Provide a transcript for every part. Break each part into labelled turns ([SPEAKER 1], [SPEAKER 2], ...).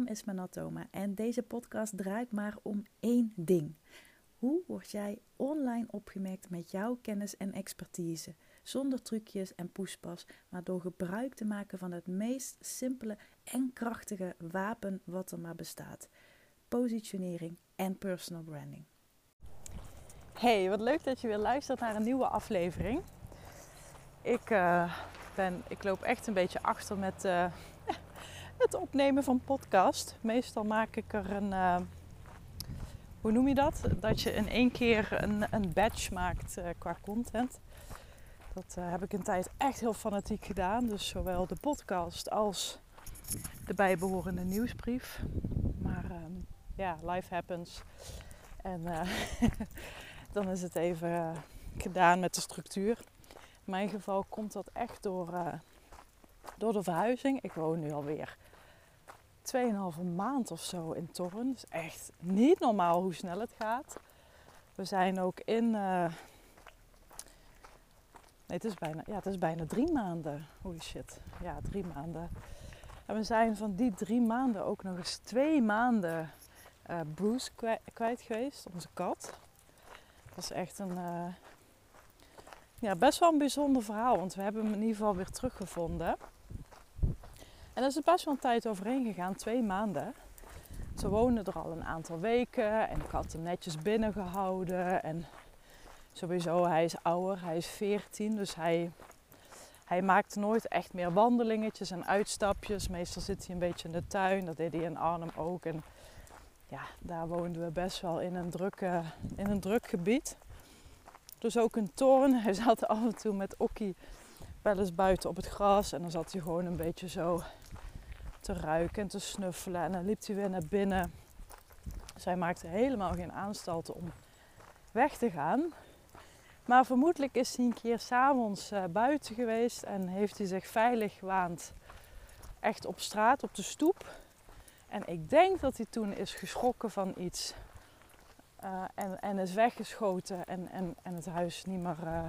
[SPEAKER 1] naam is Manatoma en deze podcast draait maar om één ding. Hoe word jij online opgemerkt met jouw kennis en expertise? Zonder trucjes en poespas, maar door gebruik te maken van het meest simpele en krachtige wapen wat er maar bestaat: positionering en personal branding.
[SPEAKER 2] Hey, wat leuk dat je weer luistert naar een nieuwe aflevering. Ik, uh, ben, ik loop echt een beetje achter met uh, het opnemen van podcast. Meestal maak ik er een. Uh, hoe noem je dat? Dat je in één keer een, een badge maakt qua content. Dat heb ik een tijd echt heel fanatiek gedaan. Dus zowel de podcast als de bijbehorende nieuwsbrief. Maar um, ja, life happens. En dan is het even gedaan met de structuur. In mijn geval komt dat echt door, door de verhuizing. Ik woon nu alweer 2,5 maand of zo in Torren. Het is echt niet normaal hoe snel het gaat. We zijn ook in. Uh, nee, het is, bijna, ja, het is bijna drie maanden. Holy shit. Ja, drie maanden. En we zijn van die drie maanden ook nog eens twee maanden uh, Bruce kwijt, geweest, onze kat. Dat is echt een, uh, ja, best wel een bijzonder verhaal, want we hebben hem in ieder geval weer teruggevonden. En er is best wel een tijd overheen gegaan, twee maanden. Ze woonden er al een aantal weken en ik had hem netjes binnengehouden. En sowieso, hij is ouder, hij is 14, dus hij, hij maakt nooit echt meer wandelingetjes en uitstapjes. Meestal zit hij een beetje in de tuin, dat deed hij in Arnhem ook. En ja, daar woonden we best wel in een, drukke, in een druk gebied. Dus ook een toren. Hij zat af en toe met Okkie wel eens buiten op het gras. En dan zat hij gewoon een beetje zo te ruiken en te snuffelen. En dan liep hij weer naar binnen. Zij maakte helemaal geen aanstalten om weg te gaan. Maar vermoedelijk is hij een keer s'avonds uh, buiten geweest en heeft hij zich veilig gewaand. Echt op straat, op de stoep. En ik denk dat hij toen is geschrokken van iets. Uh, en, en is weggeschoten en, en, en het huis niet meer uh,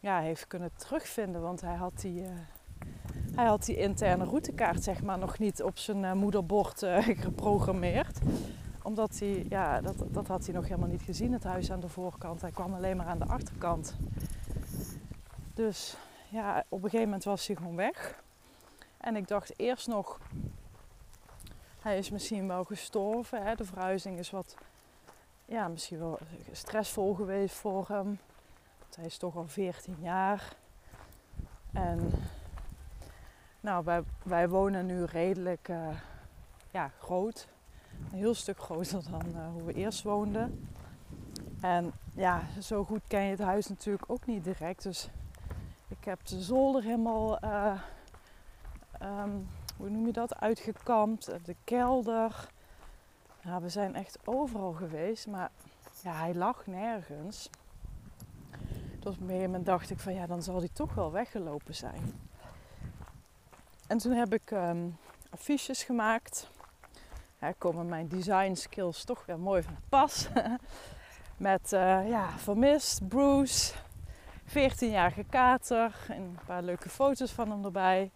[SPEAKER 2] ja, heeft kunnen terugvinden. Want hij had die, uh, hij had die interne routekaart zeg maar, nog niet op zijn moederbord geprogrammeerd. Omdat hij, ja, dat, dat had hij nog helemaal niet gezien, het huis aan de voorkant. Hij kwam alleen maar aan de achterkant. Dus ja, op een gegeven moment was hij gewoon weg. En ik dacht eerst nog, hij is misschien wel gestorven. Hè? De verhuizing is wat ja, misschien wel stressvol geweest voor hem. Hij is toch al 14 jaar. En nou, wij, wij wonen nu redelijk uh, ja, groot. Een heel stuk groter dan uh, hoe we eerst woonden. En ja, zo goed ken je het huis natuurlijk ook niet direct. Dus ik heb de zolder helemaal, uh, um, hoe noem je dat, uitgekampt. De kelder. Ja, we zijn echt overal geweest, maar ja, hij lag nergens. Dus op een gegeven moment dacht ik van ja, dan zal hij toch wel weggelopen zijn. En toen heb ik um, affiches gemaakt. Ja, komen mijn design skills toch weer mooi van pas. Met uh, ja, vermist, Bruce, 14-jarige kater en een paar leuke foto's van hem erbij.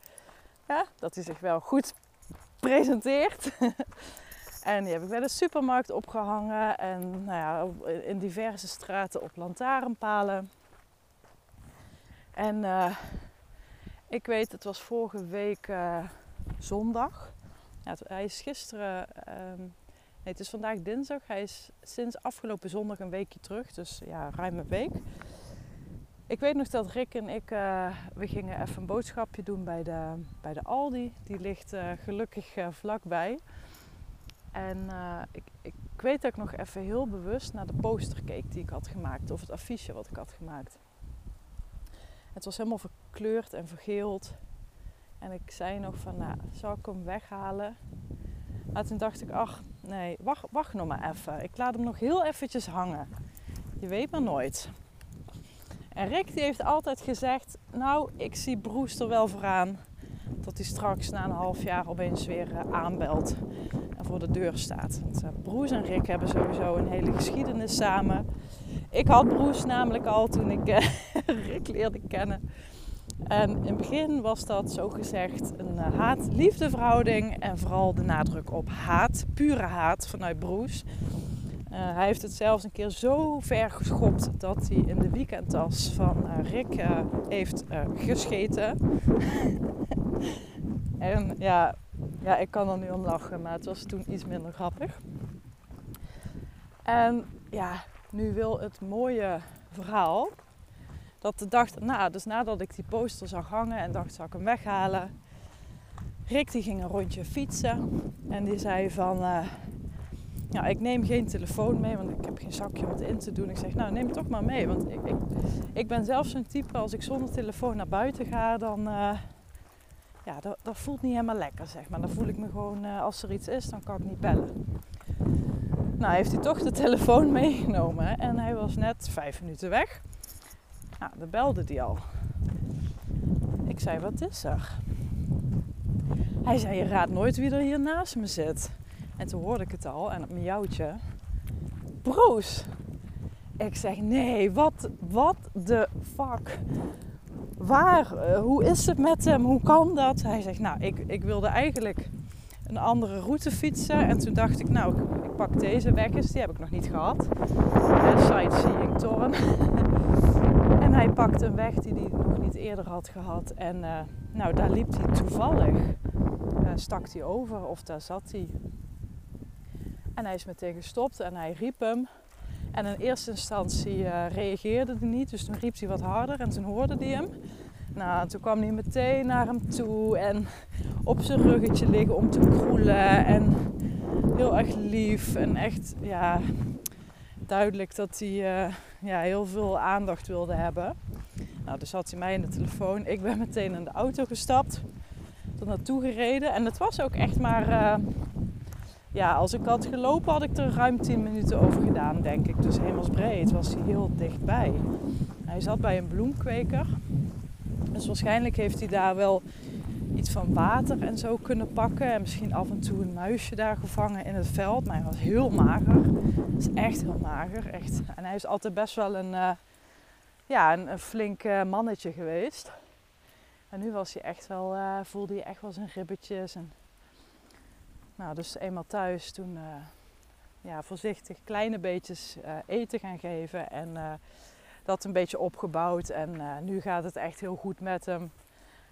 [SPEAKER 2] Ja, dat hij zich wel goed presenteert. En die heb ik bij de supermarkt opgehangen en nou ja, in diverse straten op lantaarnpalen. En uh, ik weet, het was vorige week uh, zondag. Hij is gisteren, um, nee, het is vandaag dinsdag. Hij is sinds afgelopen zondag een weekje terug, dus ja, ruim een week. Ik weet nog dat Rick en ik, uh, we gingen even een boodschapje doen bij de, bij de Aldi. Die ligt gelukkig vlakbij. En uh, ik, ik, weet dat ik nog even heel bewust naar de poster keek die ik had gemaakt. Of het affiche wat ik had gemaakt. Het was helemaal verkleurd en vergeeld. En ik zei nog van, nou, zal ik hem weghalen? Maar toen dacht ik, ach, nee, wacht, wacht nog maar even. Ik laat hem nog heel eventjes hangen. Je weet maar nooit. En Rick die heeft altijd gezegd, nou, ik zie Broes er wel vooraan. Dat hij straks na een half jaar opeens weer uh, aanbelt voor de deur staat. Want, uh, Broes en Rick hebben sowieso een hele geschiedenis samen. Ik had Broes namelijk al toen ik uh, Rick leerde kennen. En in het begin was dat zo gezegd een uh, haat-liefde verhouding. En vooral de nadruk op haat, pure haat vanuit Broes. Hij heeft het zelfs een keer zo ver geschopt dat hij in de weekendtas van Rick heeft gescheten. en ja, ja, ik kan er nu om lachen, maar het was toen iets minder grappig. En ja, nu wil het mooie verhaal dat de dag daarna, dus nadat ik die poster zag hangen en dacht, zal ik hem weghalen. Rick die ging een rondje fietsen en die zei van, uh, ja, ik neem geen telefoon mee, want ik heb geen zakje om het in te doen. Ik zeg, nou neem het toch maar mee, want ik, ik, ik ben zelf zo'n type, als ik zonder telefoon naar buiten ga, dan, uh, ja, dat, dat, voelt niet helemaal lekker, zeg maar. Dan voel ik me gewoon, uh, als er iets is, dan kan ik niet bellen. Nou, heeft hij toch de telefoon meegenomen en hij was net vijf minuten weg. Nou, dan belde hij al. Ik zei, wat is er? Hij zei, je raadt nooit wie er hier naast me zit. En toen hoorde ik het al en op mijn jouwtje. Broos! Ik zeg, nee, wat, wat de fuck? Waar? Uh, hoe is het met hem? Hoe kan dat? Hij zegt, nou, ik, ik wilde eigenlijk een andere route fietsen. En toen dacht ik, nou, ik, ik pak deze weg eens. Die heb ik nog niet gehad. De sightseeing toren. en hij pakte een weg die hij nog niet eerder had gehad. En uh, nou, daar liep hij toevallig. Stak hij over of daar zat hij. En hij is meteen gestopt en hij riep hem. En in eerste instantie uh, reageerde hij niet, dus toen riep hij wat harder en toen hoorde hij hem. Nou, toen kwam hij meteen naar hem toe en op zijn ruggetje liggen om te kroelen. En heel erg lief en echt, ja, duidelijk dat hij uh, ja, heel veel aandacht wilde hebben. Nou, dus had hij mij in de telefoon. Ik ben meteen in de auto gestapt, er naartoe gereden. En het was ook echt maar, uh, ja, als ik had gelopen had ik er ruim 10 minuten over gedaan, denk ik. Dus hemelsbreed was hij heel dichtbij. Hij zat bij een bloemkweker. Dus waarschijnlijk heeft hij daar wel iets van water en zo kunnen pakken. En misschien af en toe een muisje daar gevangen in het veld. Maar hij was heel mager. is echt heel mager. Echt. En hij is altijd best wel een, uh, ja, een, flink mannetje geweest. En nu was hij echt wel, uh, voelde hij echt wel zijn ribbetjes. En, nou, dus eenmaal thuis toen ja, voorzichtig kleine beetjes eten gaan geven. En dat een beetje opgebouwd. En nu gaat het echt heel goed met hem.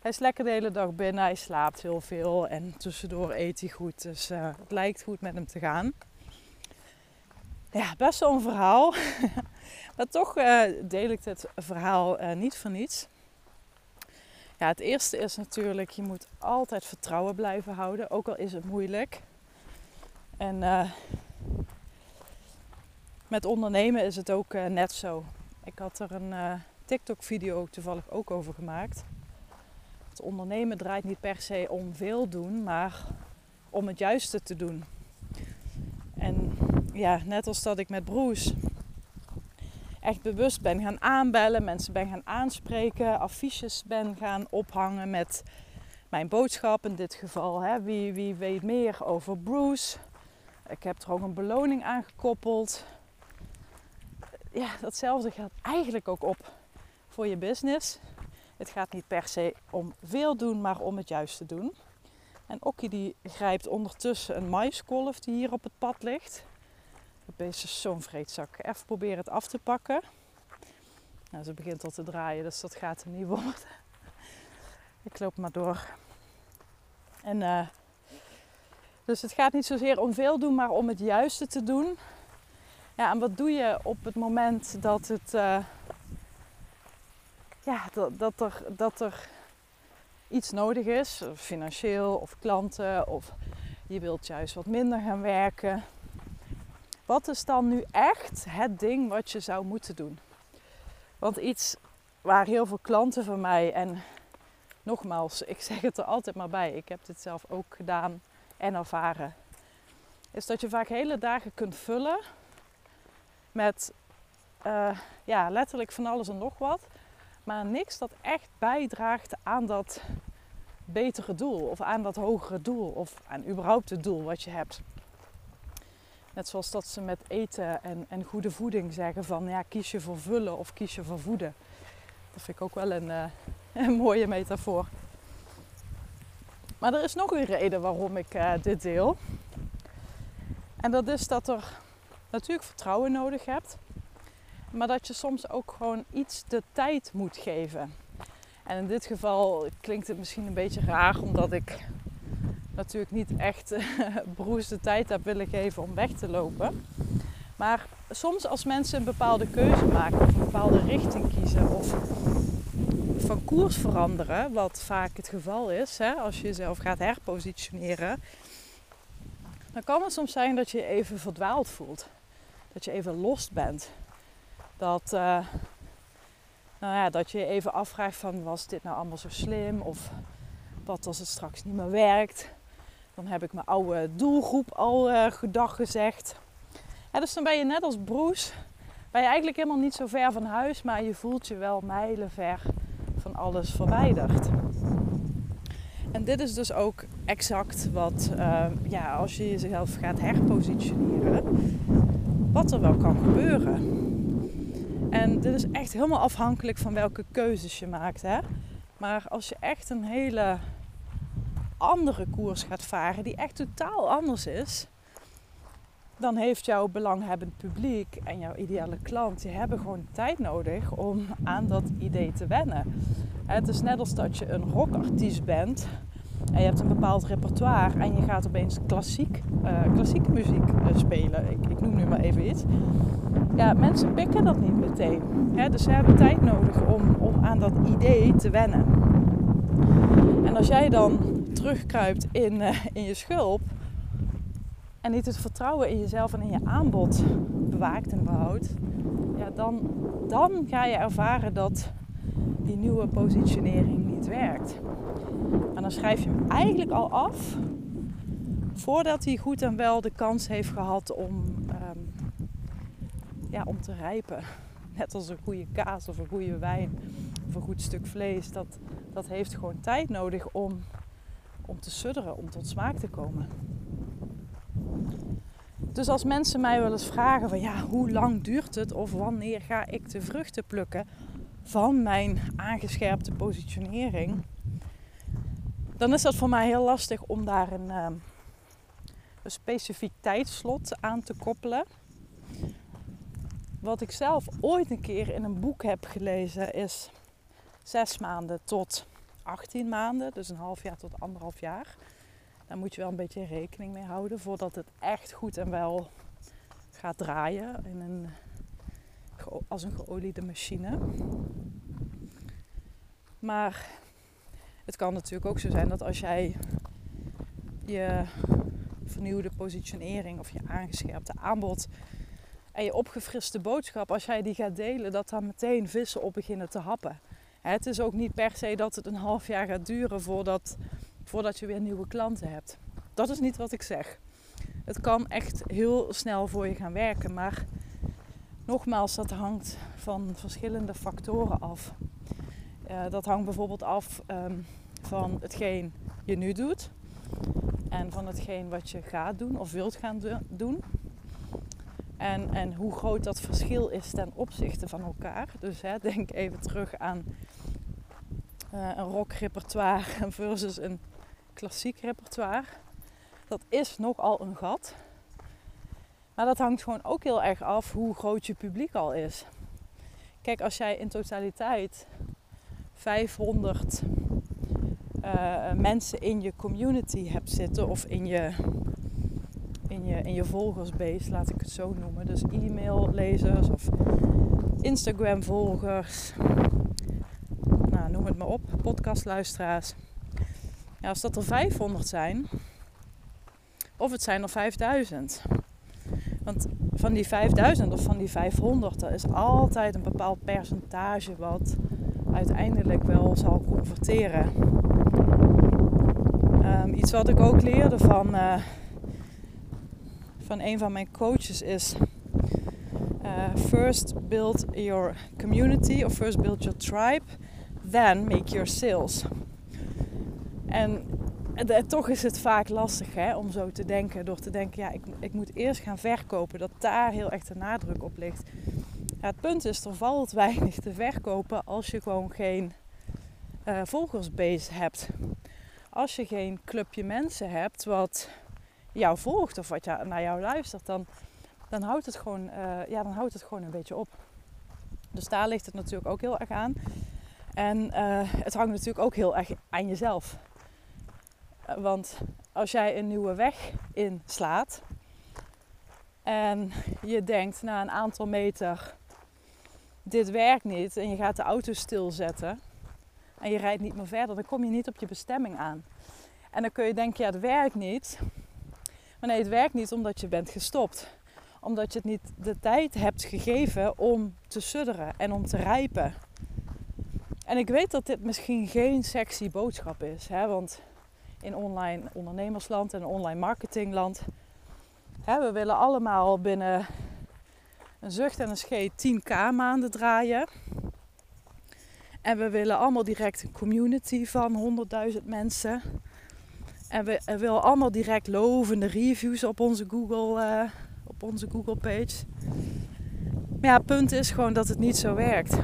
[SPEAKER 2] Hij is lekker de hele dag binnen, hij slaapt heel veel en tussendoor eet hij goed. Dus het lijkt goed met hem te gaan. Ja, best wel een verhaal. maar toch uh, deel ik dit verhaal niet voor niets. Ja, het eerste is natuurlijk, je moet altijd vertrouwen blijven houden, ook al is het moeilijk. En met ondernemen is het ook net zo. Ik had er een TikTok-video toevallig ook over gemaakt. Het ondernemen draait niet per se om veel doen, maar om het juiste te doen. En ja, net als dat ik met Broes echt bewust ben gaan aanbellen, mensen ben gaan aanspreken, affiches ben gaan ophangen met mijn boodschap in dit geval. Hè. Wie, wie weet meer over Bruce? Ik heb er ook een beloning aan gekoppeld. Ja, datzelfde gaat eigenlijk ook op voor je business. Het gaat niet per se om veel doen, maar om het juiste doen. En Okkie die grijpt ondertussen een maiskolf die hier op het pad ligt. Beest is zo'n vreedzak. Even proberen het af te pakken. Nou, ze begint al te draaien, dus dat gaat er niet worden. Ik loop maar door. En uh, dus het gaat niet zozeer om veel doen, maar om het juiste te doen. Ja, en wat doe je op het moment dat het uh, ja, dat, dat, er, dat er iets nodig is, financieel of klanten, of je wilt juist wat minder gaan werken. Wat is dan nu echt het ding wat je zou moeten doen? Want iets waar heel veel klanten van mij, en nogmaals, ik zeg het er altijd maar bij, ik heb dit zelf ook gedaan en ervaren, is dat je vaak hele dagen kunt vullen met uh, ja, letterlijk van alles en nog wat maar niks dat echt bijdraagt aan dat betere doel of aan dat hogere doel of aan überhaupt het doel wat je hebt. Net zoals dat ze met eten en, en goede voeding zeggen van ja, kies je voor vullen of kies je voor voeden. Dat vind ik ook wel een, Een mooie metafoor. Maar er is nog een reden waarom ik uh, dit deel. En dat is dat er natuurlijk vertrouwen nodig hebt. Maar dat je soms ook gewoon iets de tijd moet geven. En in dit geval klinkt het misschien een beetje raar, omdat ik natuurlijk niet echt broers de tijd heb willen geven om weg te lopen. Maar soms als mensen een bepaalde keuze maken of een bepaalde richting kiezen of van koers veranderen, wat vaak het geval is hè, als je jezelf gaat herpositioneren, dan kan het soms zijn dat je je even verdwaald voelt. Dat je even lost bent. Dat, uh, nou ja, dat je je even afvraagt van was dit nou allemaal zo slim? Of wat als het straks niet meer werkt? Dan heb ik mijn oude doelgroep al uh, gedag gezegd. Ja, dus dan ben je net als Broes, ben je eigenlijk helemaal niet zo ver van huis, maar je voelt je wel mijlenver van alles verwijderd. En dit is dus ook exact wat, uh, ja, als je jezelf gaat herpositioneren, wat er wel kan gebeuren. En dit is echt helemaal afhankelijk van welke keuzes je maakt. Hè? Maar als je echt een hele andere koers gaat varen, die echt totaal anders is, dan heeft jouw belanghebbend publiek en jouw ideale klant, die hebben gewoon tijd nodig om aan dat idee te wennen. Het is net als dat je een rockartiest bent en je hebt een bepaald repertoire en je gaat opeens klassiek, uh, klassieke muziek uh, spelen. Ik, ik, noem nu maar even iets. Ja, mensen pikken dat niet meteen. Hè? Dus ze hebben tijd nodig om, om aan dat idee te wennen. En als jij dan terugkruipt in, uh, in je schulp en niet het vertrouwen in jezelf en in je aanbod bewaakt en behoudt, ja, dan, dan ga je ervaren dat die nieuwe positionering niet werkt. En dan schrijf je hem eigenlijk al af voordat hij goed en wel de kans heeft gehad om, um, ja, om te rijpen. Net als een goede kaas of een goede wijn of een goed stuk vlees. Dat, dat heeft gewoon tijd nodig om, om te sudderen, om tot smaak te komen. Dus als mensen mij wel eens vragen van ja, hoe lang duurt het of wanneer ga ik de vruchten plukken van mijn aangescherpte positionering, dan is dat voor mij heel lastig om daar een, uh, een specifiek tijdslot aan te koppelen. Wat ik zelf ooit een keer in een boek heb gelezen is zes maanden tot 18 maanden, dus een half jaar tot anderhalf jaar. Daar moet je wel een beetje rekening mee houden voordat het echt goed en wel gaat draaien in een, als een geoliede machine. Maar het kan natuurlijk ook zo zijn dat als jij je vernieuwde positionering of je aangescherpte aanbod en je opgefriste boodschap, als jij die gaat delen, dat dan meteen vissen op beginnen te happen. Het is ook niet per se dat het een half jaar gaat duren voordat voordat je weer nieuwe klanten hebt. Dat is niet wat ik zeg. Het kan echt heel snel voor je gaan werken, maar nogmaals, dat hangt van verschillende factoren af. Uh, dat hangt bijvoorbeeld af um, van hetgeen je nu doet en van hetgeen wat je gaat doen of wilt gaan doen. En, en hoe groot dat verschil is ten opzichte van elkaar. Dus hè, denk even terug aan uh, een rockrepertoire versus een klassiek repertoire. Dat is nogal een gat. Maar dat hangt gewoon ook heel erg af hoe groot je publiek al is. Kijk, als jij in totaliteit 500 uh, mensen in je community hebt zitten of in je, in je, in je volgersbase, laat ik het zo noemen. Dus e-maillezers of Instagram-volgers, nou, noem het maar op, podcastluisteraars ja, als dat er 500 zijn, of het zijn er 5000. Want van die 5000 of van die 500, er is altijd een bepaald percentage wat uiteindelijk wel zal converteren. Um, iets wat ik ook leerde van, uh, van een van mijn coaches is: uh, first build your community of first build your tribe, then make your sales. En toch is het vaak lastig hè, om zo te denken. Door te denken, ja, ik, ik moet eerst gaan verkopen. Dat daar heel echt de nadruk op ligt. Het punt is, er valt weinig te verkopen als je gewoon geen uh, volgersbase hebt. Als je geen clubje mensen hebt wat jou volgt of wat naar jou luistert, dan, dan, houdt het gewoon, uh, ja, dan houdt het gewoon een beetje op. Dus daar ligt het natuurlijk ook heel erg aan. En uh, het hangt natuurlijk ook heel erg aan jezelf. Want als jij een nieuwe weg inslaat en je denkt na een aantal meter, dit werkt niet en je gaat de auto stilzetten en je rijdt niet meer verder, dan kom je niet op je bestemming aan. En dan kun je denken, ja, het werkt niet. Maar nee, het werkt niet omdat je bent gestopt. Omdat je het niet de tijd hebt gegeven om te sudderen en om te rijpen. En ik weet dat dit misschien geen sexy boodschap is. Hè? Want in online ondernemersland en online marketingland. Hè, we willen allemaal binnen een zucht en een scheet 10k maanden draaien. En we willen allemaal direct een community van 100.000 mensen. En we, willen allemaal direct lovende reviews op onze Google, uh, op onze Google page. Maar ja, het punt is gewoon dat het niet zo werkt.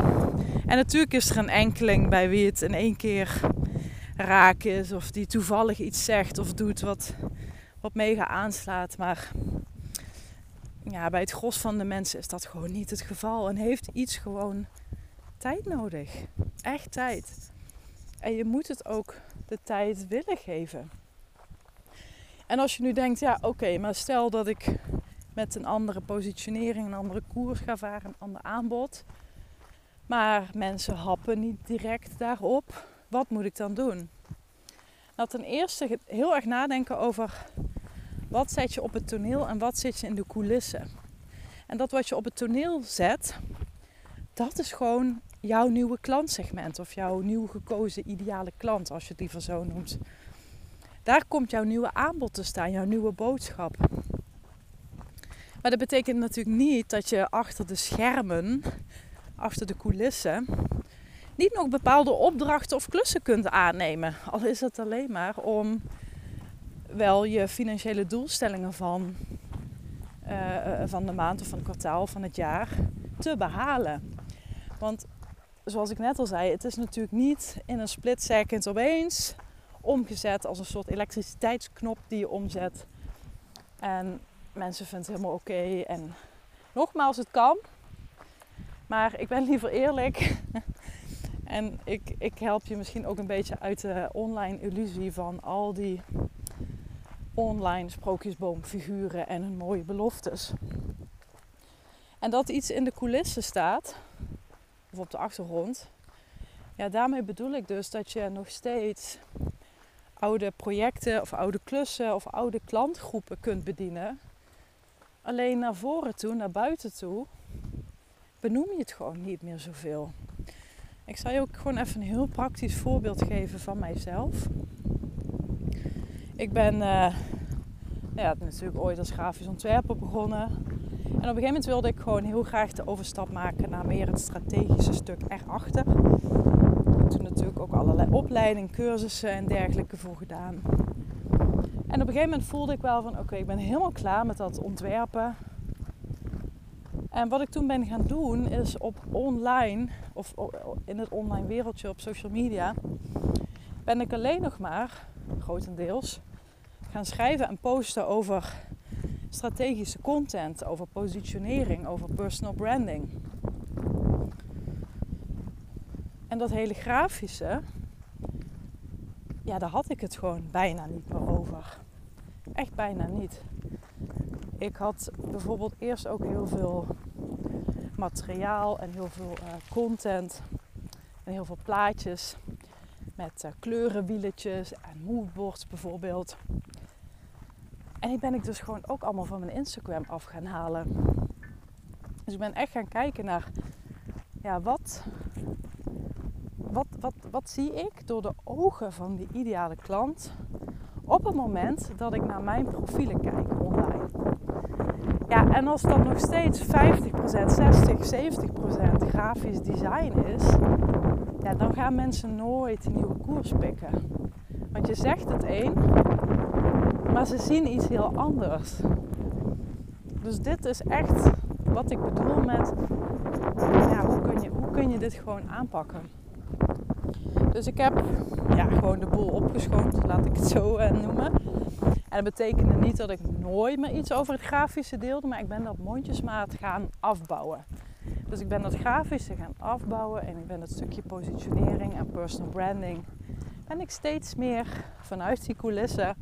[SPEAKER 2] En natuurlijk is er een enkeling bij wie het in één keer raak is. Of die toevallig iets zegt of doet wat, wat mega aanslaat. Maar ja, bij het gros van de mensen is dat gewoon niet het geval. En heeft iets gewoon tijd nodig. Echt tijd. En je moet het ook de tijd willen geven. En als je nu denkt, ja oké, maar stel dat ik met een andere positionering, een andere koers ga varen, een ander aanbod. Maar mensen happen niet direct daarop. Wat moet ik dan doen? Nou, ten eerste heel erg nadenken over wat zet je op het toneel en wat zit je in de coulissen. En dat wat je op het toneel zet, dat is gewoon jouw nieuwe klantsegment of jouw nieuw gekozen ideale klant, als je het liever zo noemt. Daar komt jouw nieuwe aanbod te staan, jouw nieuwe boodschap. Maar dat betekent natuurlijk niet dat je achter de schermen, achter de coulissen, niet nog bepaalde opdrachten of klussen kunt aannemen. Al is het alleen maar om wel je financiële doelstellingen van, uh, van de maand of van het kwartaal van het jaar te behalen. Want zoals ik net al zei, het is natuurlijk niet in een split second opeens omgezet als een soort elektriciteitsknop die je omzet. En mensen vinden het helemaal oké. En nogmaals, het kan. Maar ik ben liever eerlijk. en ik, ik help je misschien ook een beetje uit de online illusie van al die online sprookjesboomfiguren en hun mooie beloftes. En dat iets in de coulissen staat, of op de achtergrond, ja, daarmee bedoel ik dus dat je nog steeds oude projecten of oude klussen of oude klantgroepen kunt bedienen. Alleen naar voren toe, naar buiten toe, benoem je het gewoon niet meer zoveel. Ik zal je ook gewoon even een heel praktisch voorbeeld geven van mijzelf. Ik ben uh, ja, natuurlijk ooit als grafisch ontwerper begonnen. En op een gegeven moment wilde ik gewoon heel graag de overstap maken naar meer het strategische stuk erachter toen natuurlijk ook allerlei opleidingen, cursussen en dergelijke voor gedaan. En op een gegeven moment voelde ik wel van oké, ik ben helemaal klaar met dat ontwerpen. En wat ik toen ben gaan doen is op online, of in het online wereldje op social media, ben ik alleen nog maar, grotendeels, gaan schrijven en posten over strategische content, over positionering, over personal branding. Dat hele grafische, ja, daar had ik het gewoon bijna niet meer over. Echt bijna niet. Ik had bijvoorbeeld eerst ook heel veel materiaal en heel veel uh, content en heel veel plaatjes met uh, kleurenwieletjes en moodboards bijvoorbeeld. En die ben ik dus gewoon ook allemaal van mijn Instagram af gaan halen. Dus ik ben echt gaan kijken naar ja, wat wat, zie ik door de ogen van die ideale klant op het moment dat ik naar mijn profielen kijk online? Ja, en als dat nog steeds 50%, 60%, 70% grafisch design is, ja, dan gaan mensen nooit een nieuwe koers pikken. Want je zegt het één, maar ze zien iets heel anders. Dus dit is echt wat ik bedoel met ja, hoe, kun je, hoe kun je dit gewoon aanpakken? Dus ik heb ja, gewoon de boel opgeschoond, laat ik het zo uh, noemen. En dat betekende niet dat ik nooit meer iets over het grafische deelde, maar ik ben dat mondjesmaat gaan afbouwen. Dus ik ben dat grafische gaan afbouwen en ik ben het stukje positionering en personal branding ben ik steeds meer vanuit die coulissen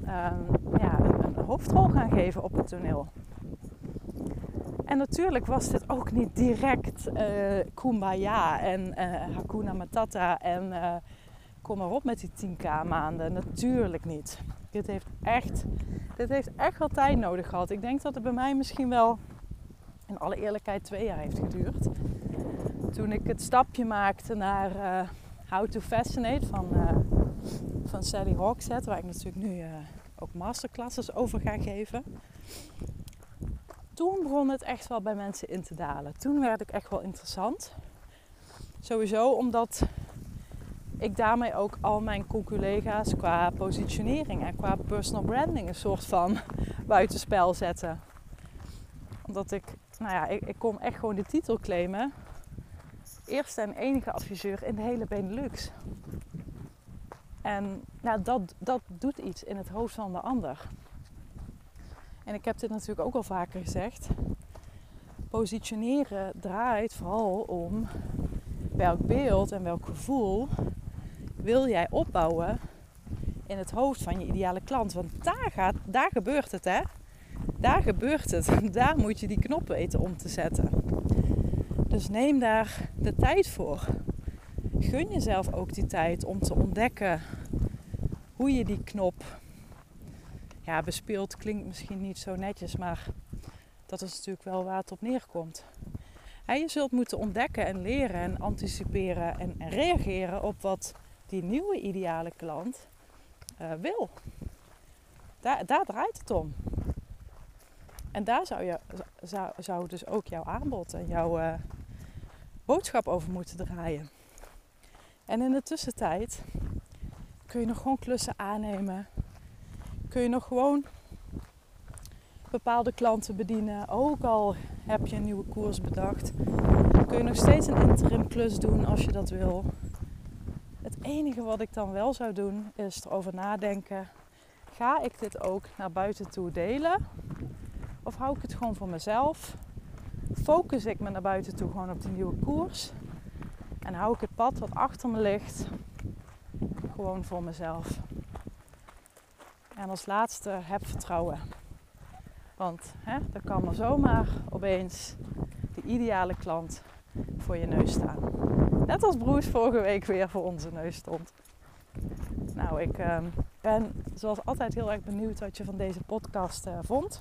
[SPEAKER 2] um, ja, een hoofdrol gaan geven op het toneel. En natuurlijk was dit ook niet direct uh, kumbaya en uh, hakuna matata en uh, kom maar op met die 10k maanden. Natuurlijk niet. Dit heeft, echt, dit heeft echt wel tijd nodig gehad. Ik denk dat het bij mij misschien wel, in alle eerlijkheid, twee jaar heeft geduurd. Toen ik het stapje maakte naar How to Fascinate van, van Sally Hawkset, waar ik natuurlijk nu ook masterclasses over ga geven toen begon het echt wel bij mensen in te dalen. Toen werd ik echt wel interessant. Sowieso omdat ik daarmee ook al mijn collega's qua positionering en qua personal branding een soort van buitenspel zette. Omdat ik, nou ja, ik, ik kon echt gewoon de titel claimen. Eerste en enige adviseur in de hele Benelux. En nou, dat, dat doet iets in het hoofd van de ander. En ik heb dit natuurlijk ook al vaker gezegd. Positioneren draait vooral om welk beeld en welk gevoel wil jij opbouwen in het hoofd van je ideale klant. Want daar, gaat, daar gebeurt het, hè? Daar gebeurt het. Daar moet je die knop weten om te zetten. Dus neem daar de tijd voor. Gun jezelf ook die tijd om te ontdekken hoe je die knop ja, bespeeld klinkt misschien niet zo netjes, maar dat is natuurlijk wel waar het op neerkomt. Je zult moeten ontdekken en leren en anticiperen en, reageren op wat die nieuwe ideale klant uh, wil. Daar, daar draait het om. En daar zou, je, zou, zou dus ook jouw aanbod en jouw uh, boodschap over moeten draaien. En in de tussentijd kun je nog gewoon klussen aannemen kun je nog gewoon bepaalde klanten bedienen. Ook al heb je een nieuwe koers bedacht, kun je nog steeds een interim klus doen als je dat wil. Het enige wat ik dan wel zou doen is erover nadenken: ga ik dit ook naar buiten toe delen? Of hou ik het gewoon voor mezelf? Focus ik me naar buiten toe gewoon op die nieuwe koers? En hou ik het pad wat achter me ligt gewoon voor mezelf? En als laatste, heb vertrouwen. Want hè, er kan maar zomaar opeens de ideale klant voor je neus staan. Net als Broes vorige week weer voor onze neus stond. Nou, ik uh, ben zoals altijd heel erg benieuwd wat je van deze podcast uh, vond.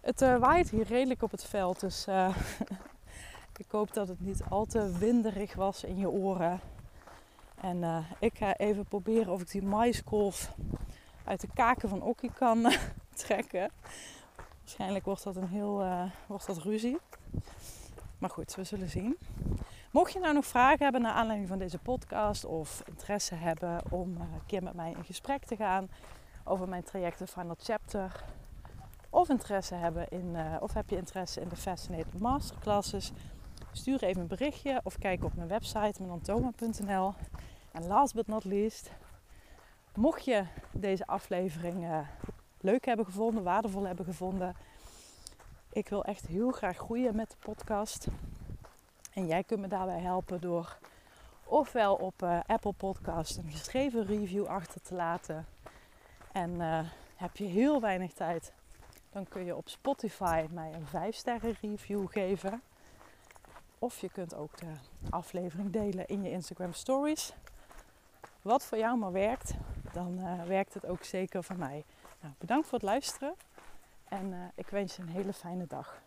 [SPEAKER 2] Het uh, waait hier redelijk op het veld, dus uh, ik hoop dat het niet al te winderig was in je oren. En ik ga even proberen of ik die maiskolf uit de kaken van Okkie kan trekken. Waarschijnlijk wordt dat een heel uh, wordt dat ruzie. Maar goed, we zullen zien. Mocht je nou nog vragen hebben naar aanleiding van deze podcast of interesse hebben om uh, een keer met mij in gesprek te gaan over mijn traject de Final Chapter, of interesse hebben in, of heb je interesse in de Fascinated Masterclasses, stuur even een berichtje of kijk op mijn website menantoma.nl. En last but not least, Mocht je deze aflevering uh, leuk hebben gevonden, waardevol hebben gevonden. Ik wil echt heel graag groeien met de podcast. En jij kunt me daarbij helpen door ofwel op uh, Apple Podcast een geschreven review achter te laten. En uh, heb je heel weinig tijd, dan kun je op Spotify mij een 5 sterren review geven. Of je kunt ook de aflevering delen in je Instagram stories. Wat voor jou maar werkt dan uh, werkt het ook zeker voor mij. Nou, bedankt voor het luisteren en uh, ik wens je een hele fijne dag.